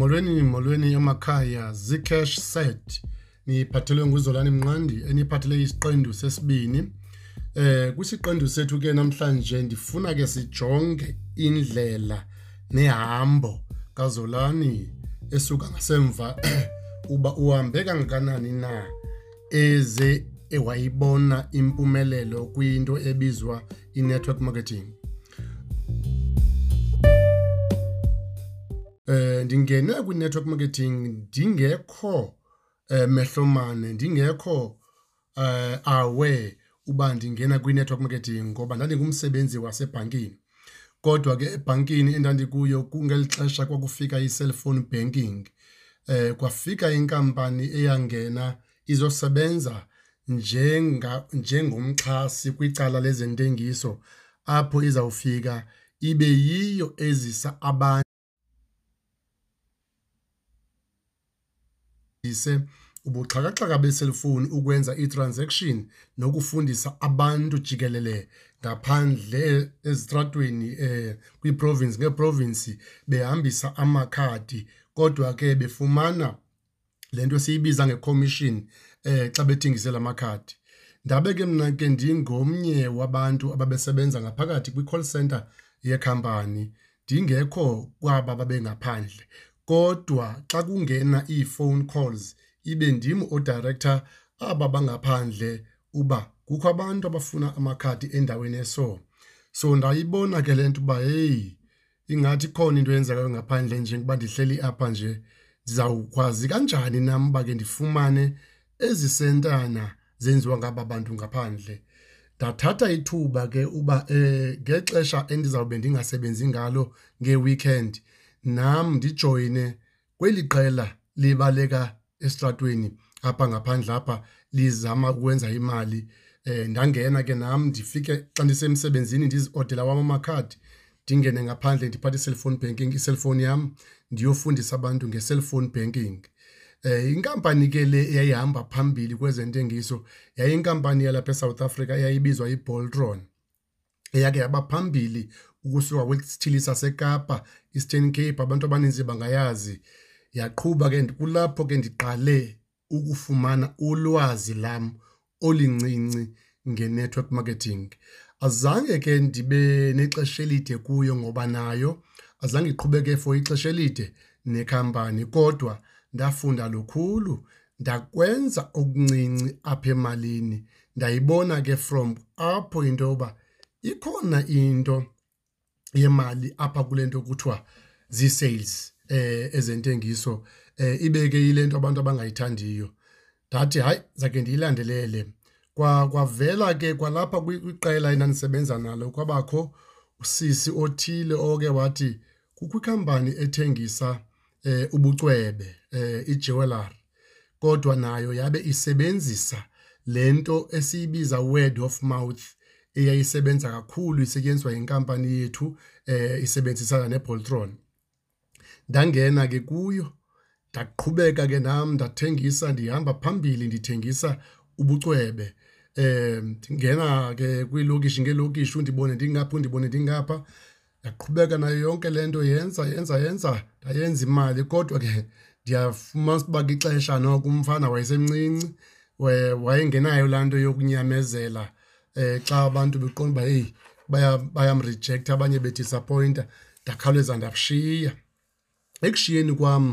molweni molweni emakhaya zcash set niphathelwe nguzolani mnqandi eniphathele isiqendu sesibini. Eh kwisiqendu sethu ke namhlanje ndifuna ke sijonge indlela nehambo kazolani esuka ngasemva uba uhambe kangakanani na eze ewayibona impumelelo kwinto ebizwa i-network marketing. Eh ndingene kwi-network marketing ndingekho eh mehlomane ndingekho eh aware uba ndingena kwi-network marketing ngoba ndandingumsebenzi wasebhankini. Kodwa ke ebhankini endandikuyo kungeli xesha kwakufika i-cellphone banking. Eh kwafika inkampani eyangena izosebenza njenga njengomxhasi kwicala lezentengiso apho izawufika ibe yiyo ezisa abantu ise ubuxhakaxhaka beselfoni ukwenza i-transaction nokufundisa abantu jikelele ngaphandle ezitratweni eh kwi-province ngeprovince behambisa amakhadi. Kodwa ke befumana lento siyibiza ngecommission eh xa bethengisela amakhadi. Ndabe ke mna ke ndingomnye wabantu ababesebenza ngaphakathi kwi-call center yekhampani. Ndingekho kwaba babengaphandle. Kodwa xa kungena ii-phone calls ibe ndim odirector aba bangaphandle uba kukho abantu abafuna amakhadi endaweni eso. So ndayibona ke le nto uba heyi ingathi khona into eyenzekayo ngaphandle njengoba ndihleli apha nje ndizawukwazi kanjani nam uba ke ndifumane ezi sentana zenziwa ngaba bantu ngaphandle? Ndathatha ithuba ke uba um ngexesha endizawube ndingasebenzi ngalo ngeweekend nam ndijoyine kweli qela libaleka esitratweni apha ngaphandle apha lizama ukwenza imali. Eh ndangena ke nam ndifike xa ndisemsebenzini ndiziodela wam amakhadi ndingene ngaphandle ndiphathe i-cellphone banking i-cellphone yam ndiyofundisa abantu nge-cellphone banking. Eh inkampani ke le eyayihamba phambili kwezentengiso yayinkampani yalapha eSouth Africa eyayibizwa iBoltron eyake yaba phambili ukusuka kwesithili saseKapa Eastern Cape abantu abaninzi bangayazi. Yaqhuba ke kulapho ke ndiqale ukufumana ulwazi lam olincinci nge-network marketing. Azange ke ndibe nexesha elide kuyo ngoba nayo azange iqhubeke for ixesha elide nekhampani kodwa ndafunda lukhulu ndakwenza okuncinci apha emalini. Ndayibona ke from apho into yoba ikhona into yemali apha kule nto kuthiwa zii-sales eh ezentengiso eh ibeke yile nto abantu abangayithandiyo. Ndathi hayi zake ndiyilandelele. Kwa kwavela ke kwalapha kwiqela endandisebenza nalo kwabakho usisi othile oke wathi kukho ikhampani ethengisa eh ubucwebe eh ijewelry kodwa nayo yabe isebenzisa lento esiyibiza word of mouth. Eyayisebenza kakhulu isetyenziswa yinkampani yethu eh isebenzisana neBoltron. Ndangena ke kuyo ndaqhubeka ke nam ndathengisa ndihamba phambili ndithengisa ubucwebe. Eh ndingena ke kwiilokishi ngeelokishi undibone ndingapha undibone ndingapha. Yaqhubeka nayo yonke le nto yenza yenza yenza ndayenza imali kodwa ke ndiyafumanisa uba ixesha noko umfana wayesemncinci wayengenayo laa nto yokunyamezela eh xa abantu beqonda uba heyi bayamrejekta abanye bedisappointa ndakhawuleza ndabushiya ekushiyeni kwam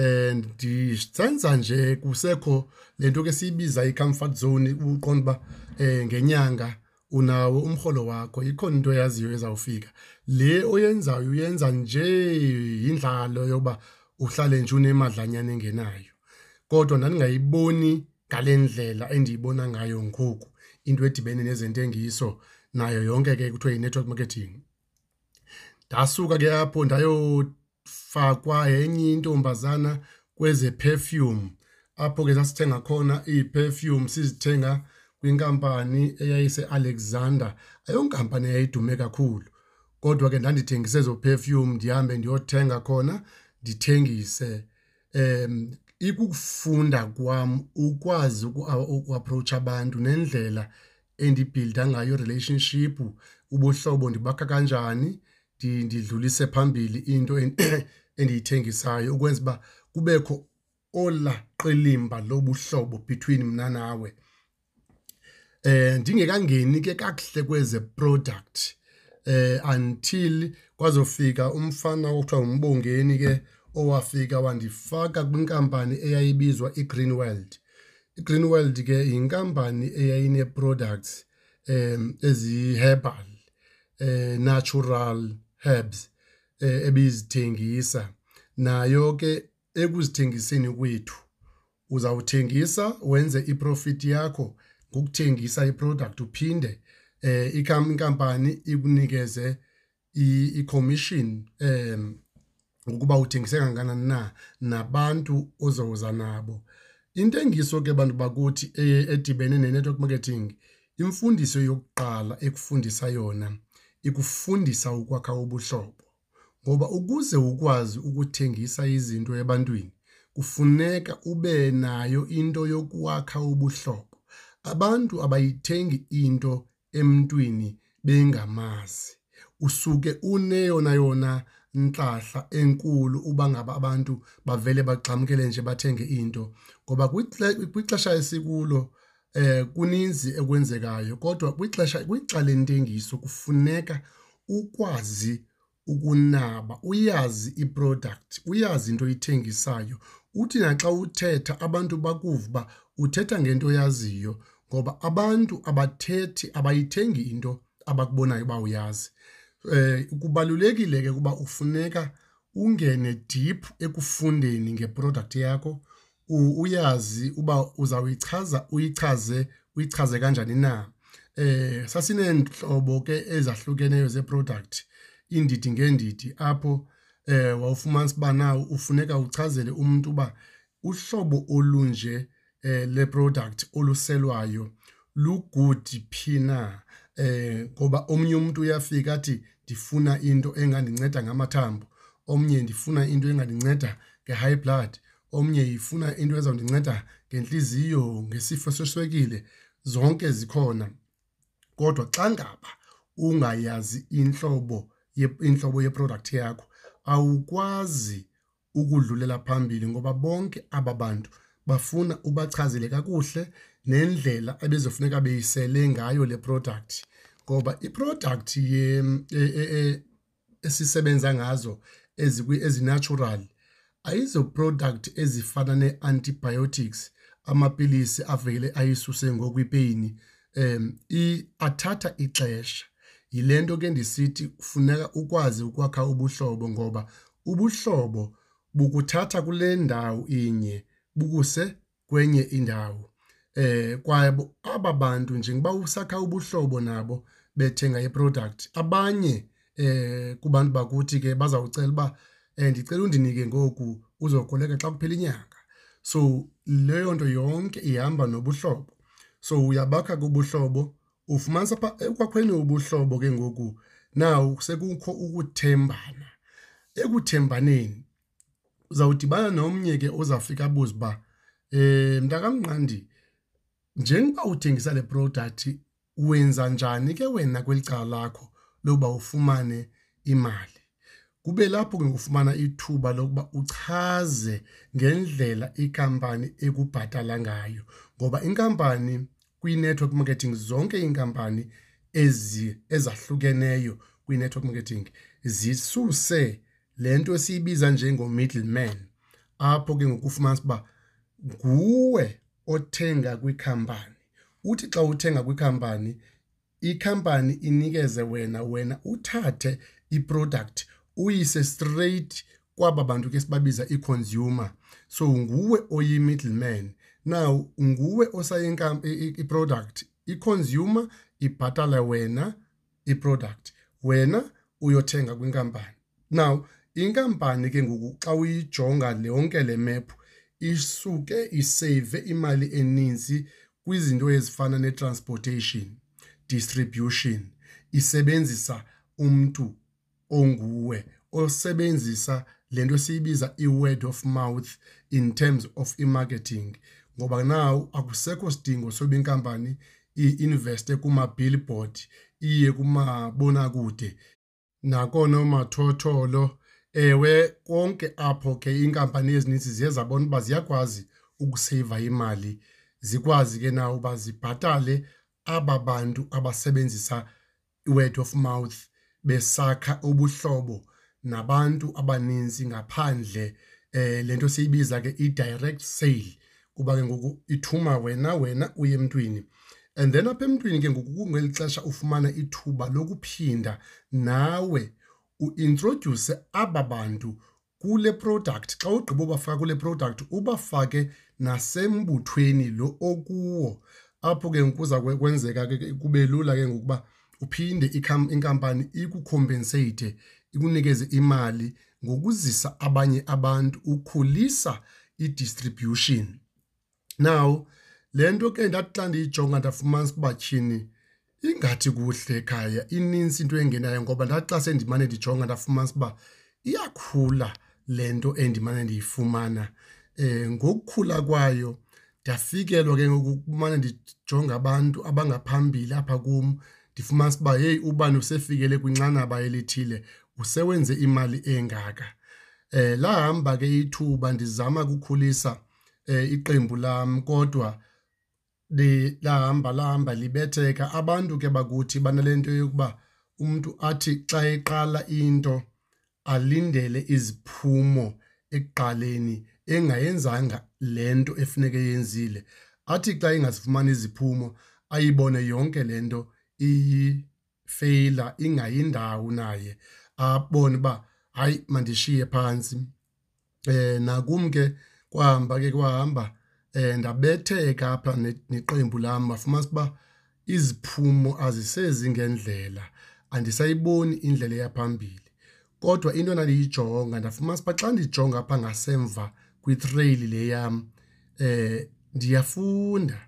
eh ndisenza nje kusekho lento ke siyibiza i-comfort zone uqonda uba eh ngenyanga unawo umrholo wakho. Ikhona into yaziyo ezawufika. Le oyenzayo uyenza nje yindlalo yoba uhlale nje unemadlanyana engenayo. Kodwa ndandingayiboni ngale ndlela endiyibona ngayo ngoku. Into edibene nezentengiso nayo yonke ke kuthiwa yi-network marketing. Ndasuka ke apho ndayofakwa yenye intombazana kweze perfume. Apho ke sasithenga khona ii-perfume sizithenga kwinkampani eyayise-alexander. Ayonkampani eyayidume kakhulu kodwa ke ndandithengise ezo perfume ndihambe ndiyothenga khona ndithengise um ikukufunda kwam ukwazi ukuapproacha abantu nendlela endibhilda ngayo relationship ubuhlobo ndibakha kanjani ndidlulise phambili into endiyithengisayo ukwenza uba kubekho olaqelimba lobuhlobo between mna nawe. Eh ndingekangeni ke kakuhle kweze product eh until kwazofika umfana okuthiwa umbongeni ke owafika wandifaka kwinkampani eyayibizwa iGreenworld iGreenworld ke inkampani eyayine products um ezi-herbal eh natural herbs eh ebizithengisa. Nayo ke ekuzithengiseni kwethu uzawuthengisa wenze iprofit yakho ngokuthengisa iproduct uphinde eh inkampani ikunikeze i-commission em ukuba uthengise kangakanani na nabantu ozoza nabo. Intengiso ke bantu bakuthi edibene ne-network marketing imfundiso yokuqala ekufundisa yona ikufundisa ukwakha ubuhlobo. Ngoba ukuze ukwazi ukuthengisa izinto ebantwini kufuneka ube nayo into yokwakha ubuhlobo. Abantu abayithengi into emntwini bengamazi. Usuke uneyona yona nhlahla enkulu uba ngaba abantu bavele bagxamkele nje bathenge into. Ngoba kwixesha esikulo eh kuninzi ekwenzekayo kodwa kwixesha kwicala lentengiso kufuneka ukwazi ukunaba uyazi iproduct uyazi into oyithengisayo. Uthi naxa uthetha abantu bakuva uthetha ngento oyaziyo ngoba abantu abathethi abayithengi into abakubonayo uba uyazi. Kubalulekile ke kuba ufuneka ungene deep ekufundeni ngeproduct yakho. Uyazi uba uzawuyichaza uyichaze uyichaze kanjani na. Eh sasinenhlobo ke ezahlukeneyo zeproduct indidi ngendidi. Apho eh wawufumanisa uba nawo ufuneka uchazele umuntu uba uhlobo olunje eh le product oluselwayo lugood phina eh ngoba omnye umuntu uyafika athi ndifuna into engandinceda ngamathambo omnye ndifuna into engandinceda nge-high blood omnye ifuna into ezawundinceda ngenhliziyo ngesifo seswekile zonke zikhona. Kodwa xa ngaba ungayazi inhlobo inhlobo yeproduct yakho awukwazi ukudlulela phambili ngoba bonke aba bantu bafuna ubachazele kakuhle nendlela ebezofuneka beyisele ngayo le product. Ngoba iproduct ye e, e, e, esisebenza ngazo ezikwi ezinatural ayizo product ezifana neantibiotics amapilisi avele ayisuse ngokwipeyini em athatha ixesha. Yilento ke ndisithi kufuneka ukwazi ukwakha ubuhlobo ngoba ubuhlobo bukuthatha kule ndawo inye bukuse kwenye indawo. Eh kwaye aba bantu njengoba usakha ubuhlobo nabo bethenga iproduct. Abanye eh kubantu bakuthi ke bazawucela uba eh ndicela undinike ngoku uzokoleka xa kuphela inyanga. So leyo nto yonke ihamba nobuhlobo. So uyabakha kubuhlobo ufumanisa pha ekwakhweni ubuhlobo ke ngoku naw sekukho ukuthembana. Ekuthembaneni uzawudibana nomnye ke ozafika abuze uba eh mntakamnqandi njengoba uthengisa le product wenza njani ke wena kwelicala lakho lokuba ufumane imali? Kube lapho ke ngufumana ithuba lokuba uchaze ngendlela ikampani ekubhatala ngayo ngoba inkampani kwi-network marketing zonke iinkampani ezi ezahlukeneyo kwi-network marketing zisuse le nto esiyibiza njengo-middleman. Apho ke ngokufumanisa uba nguwe othenga kwikhampani. Uthi xa uthenga kwikhampani ikhampani inikeze wena wena uthathe iproduct uyise straight kwaba bantu ke sibabiza i-consumer. So nguwe oyi-middleman. Now nguwe osayenka i-product. I-consumer ibhatala wena i-product. Wena uyothenga kwinkampani. Now inkampani ke ngoku xa uyijonga yonke le map isuke isave imali eninzi kwizinto ezifana ne-transportation distribution isebenzisa umntu onguwe osebenzisa lento siyibiza i-word of mouth in terms of i-marketing. Ngoba now akusekho sidingo soba inkampani i-investe kuma-billboard iye kumabonakude. Nakoonomathotholo ewe konke apho ke iinkampani ezininzi ziye zabona uba ziyakwazi ukuseyiva imali zikwazi ke na uba zibhatale aba bantu abasebenzisa i-word of mouth besakha ubuhlobo nabantu abaninzi ngaphandle. Eh lento siyibiza ke i-direct sale kuba ke ngoku ithuma wena wena uye emntwini. And then apha emntwini ke ngoku kungeli xesha ufumana ithuba lokuphinda nawe uintroduce aba bantu kule product. Xa ugqiba ubafaka kule product ubafake nasembuthweni lo okuwo. Apho ke kuza kwenzeka ke kube lula ke ngokuba uphinde inkampani ikucompensate ikunikeze imali ngokuzisa abanye abantu ukhulisa i-distribution. Now le nto ke ndathi xa ndiyijonga ndafumanisa ukuba tyhini ingathi kuhle ekhaya inintsi into engenayo ngoba ndathi xa sendimane ndijonga ndafumanisa uba iyakhula le nto endimane ndiyifumana. Um ngokukhula kwayo ndafikelwa ke ngokumane ndijonga abantu abangaphambili apha kum ndifumanisa uba heyi ubani usefikele kwinqanaba elithile usewenze imali engaka. Eh lahamba ke ithuba ndizama ukukhulisa eh iqembu lam kodwa de lahamba libetheka. Abantu ke bakuthi banalento yokuba umuntu athi xa eqala into alindele iziphumo ekuqaleni engayenzanga lento efuneke yenzile. Athi xa ingazifumani iziphumo ayibone yonke lento iyifeyila ingayindawo naye. Abone uba hayi mandishiye phantsi eh nakum ke kwahamba ke kwahamba eh ndabetheka apha neqembu lam bafumanisa uba iziphumo azisezi ngendlela andisayiboni indlela yaphambili kodwa into ndandiyijonga ndafumanisa uba xa ndijonga apha ngasemva kwi-trail le yam eh ndiyafunda.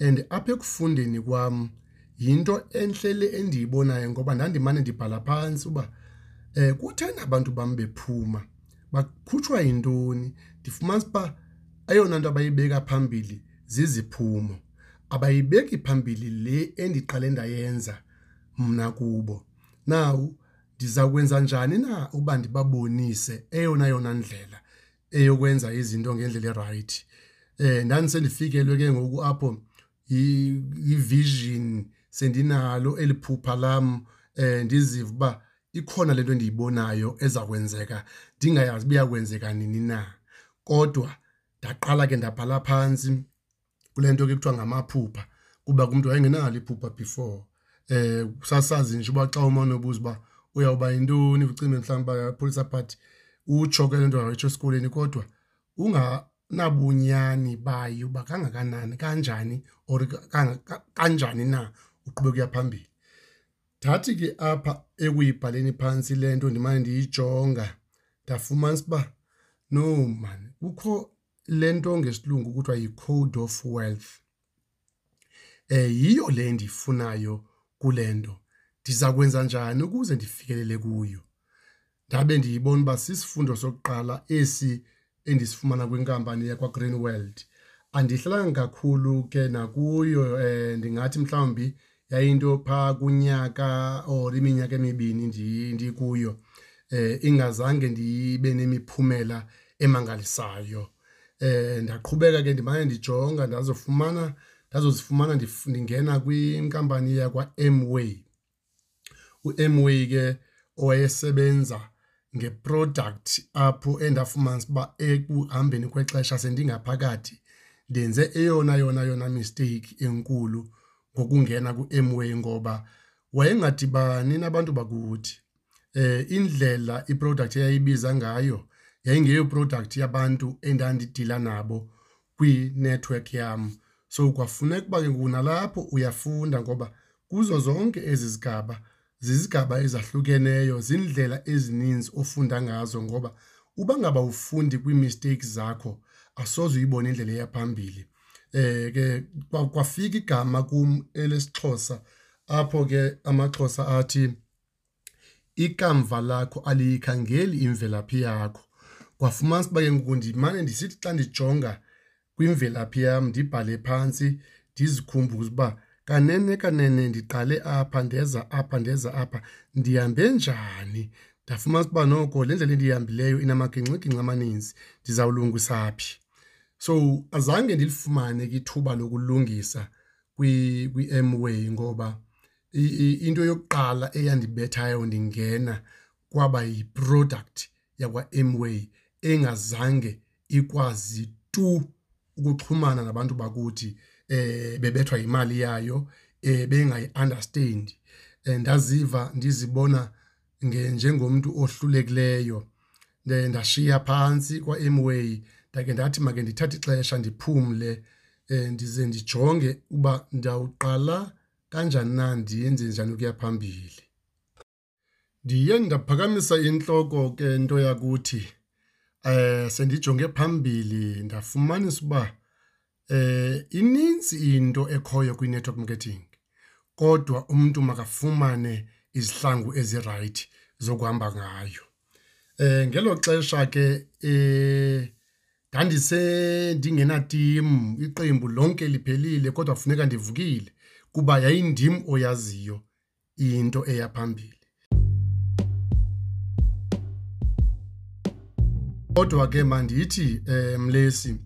And apha ekufundeni kwam yinto enhle endiyibonayo ngoba ndandimane ndibhala phantsi uba eh kutheni abantu bam bephuma? Bakhutshwa yintoni? Ndifumanisa uba eyona nto abayibeka phambili ziziphumo. Abayibeki phambili le endiqale ndayenza mna kubo. Now ndiza kwenza njani na uba ndibabonise eyona yona ndlela eyokwenza izinto ngendlela erayithi eh ndandisendifikelwe ke ngoku apho i-vision sendinalo eliphupha lam. Eh ndiziva uba ikhona lento endiyibonayo eza kwenzeka. Ndingayazi uba iyakwenzeka nini na. Kodwa ndaqala ke ndabhala phantsi kule nto ke kuthiwa ngamaphupha kuba kumntu wayengenalo iphupha before. Eh sasazi nje uba xa umane ubuza uba uyawuba yintoni ucime mhlawumbi uba police but utsho ke le nto wayitsho esikoleni kodwa unganabunyani bayo uba kangakanani kanjani or kanjani na uqhubeka phambili ndathi ke apha ekuyibhaleni phantsi le nto ndimane ndiyijonga ndafumanisa uba no man kukho le nto ngesilungu kuthiwa yi-code of wealth. Eh yiyo le ndiyifunayo kule nto. Ndiza kwenza njani ukuze ndifikelele kuyo? Ndabe ndiyibona uba sisifundo sokuqala esi endisifumana kwinkampani yakwa-green world andihlalanga kakhulu ke nakuyo eh ndingathi mhlawumbi yayinto phaa kunyaka or iminyaka emibini ndikuyo. Eh ingazange ndibe nemiphumela emangalisayo. Eh ndaqhubeka ke ndimane ndijonga ndazofumana ndazozifumana ndingena kwinkampani yakwa Amway uAmway ke owayesebenza ngeproduct apho endafumanisa uba ekuhambeni kwexesha sendingaphakathi ndenze eyona yona yona mistake enkulu ngokungena ku-Amway ngoba wayengadibani nabantu bakuthi. Eh indlela iproduct eyayibiza ngayo yayingeyo product yabantu endandidila nabo kwi-network yam. So kwafuneka uba ke ngoku nalapho uyafunda ngoba kuzo zonke ezi zigaba zizigaba ezahlukeneyo zindlela ezininzi ofunda ngazo ngoba uba ngaba ufundi kwii-mistakes zakho asoze uyibone indlela eyaphambili eh ke kwafika igama kum elesixhosa apho ke amaxhosa athi ikamva lakho aliyikhangeli imvelaphi yakho. Kwafumanisa uba ke ngoku ndimane ndisithi xa ndijonga kwimvelaphi yam ndibhale phantsi ndizikhumbuze uba kanene kanene ndiqale apha ndeza apha ndeza apha ndihambe njani? Ndafumana ukuba noko le ndlela endiyihambileyo inamagingxigingxi amaninzi ndizawulungisa phi? So azange ndilifumane ke ithuba lokulungisa kwi-Amway ngoba into yokuqala eyandibethayo ndingena kwaba yi-product yakwa-Amway engazange ikwazi tu ukuxhumana nabantu bakuthi eh bebethwa imali yayo eh bengayi-understand ndaziva ndizibona njengomntu ohlulekileyo ndashiya phantsi kwa-Amway ndake ndathi make ndithathe ixesha ndiphumle ndize ndijonge uba ndawuqala kanjani na ndiyenze njani ukuya phambili. Ndiye ndaphakamisa intloko ke nto yakuthi eh sendijonge phambili ndafumanisa uba eh ininzi into ekhoyo kwi-network marketing kodwa umntu makafumane izihlangu ezirayithi zokuhamba ngayo. Eh ngelo xesha ke eh ndandise ndingenatimu iqembu lonke liphelile kodwa kufuneka ndivukile kuba yayindim oyaziyo into eya phambili. Kodwa ke mandithi eh Mlesi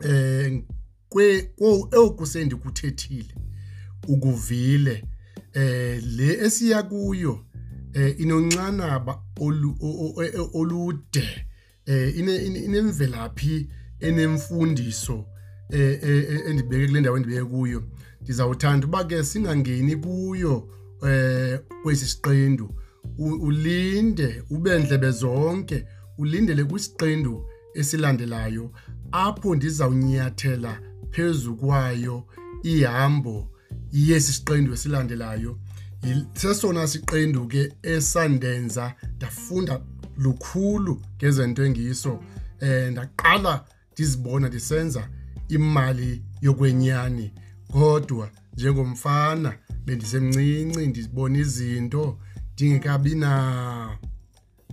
eh kwe oku sendikuthethile ukuvile eh le esiya kuyo eh inonxanaba olude eh inemvelaphi enemfundiso eh endibeke kule ndawo endibeke kuyo. Ndizawuthanda uba ke singangeni kuyo eh kwesi siqendu. Ulinde ube ndlebe zonke ulindele kwisiqendu esilandelayo apho ndizawunyathela phezu kwayo ihambo yesi siqendu esilandelayo. Sesona siqendu ke esandenza ndafunda lukhulu ngezento engiso eh ndaqala ndizibona ndisenza imali yokwenyani. Kodwa njengomfana bendisemncinci ndibona izinto ndingekabi na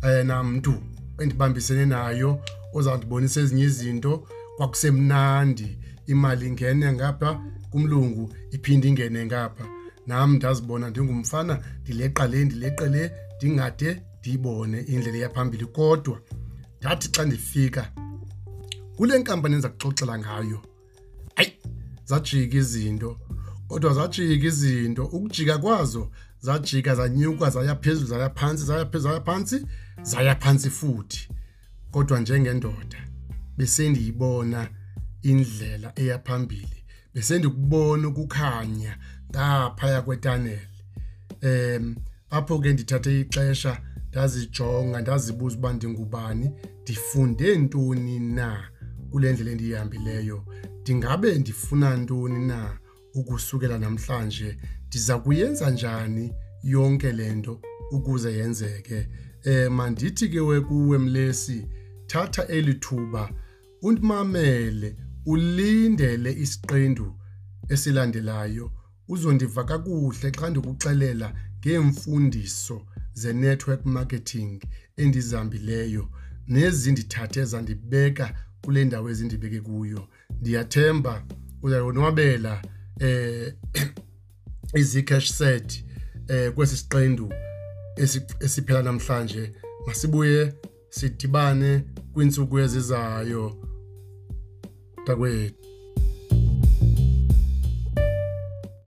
eh namntu. Endibambisene nayo ozawundibonisa ezinye izinto kwakusemnandi. Imali ingene ngapha kumlungu iphinde ingene ngapha. Nam ndazibona ndingumfana ndileqa le ndileqe le ndingade ndiyibone indlela eyaphambili kodwa ndathi xa ndifika kule nkampani endiza kuxoxela ngayo hayi zajika izinto. Kodwa zajika izinto ukujika kwazo zajika zanyuka zaya phezulu zaya phantsi zaya phezulu zaya phantsi zaya phantsi futhi. Kodwa njengendoda besendiyibona indlela eya phambili. Besendikubona ukukhanya ngaphaya kwetaneli. Em apho ke ndithathe ixesha ndazijonga ndazibuza uba ndingubani ndifunde ntoni na kule ndlela endiyihambileyo. Ndingabe ndifuna ntoni na ukusukela namhlanje ndiza kuyenza njani yonke lento ukuze yenzeke? Eh mandithi ke kuwe mlesi thatha elithuba undimamele ulindele isiqendu esilandelayo. Uzondiva kakuhle xa ndikuxelela ngeemfundiso ze-network marketing endizihambileyo nezindithathe zandibeka kule ndawo ezindibeke kuyo. Ndiyathemba uzayonwabela eh iZcash set eh kwesi siqendu esiphela namhlanje masibuye sidibane kwintsuku ezizayo takwethu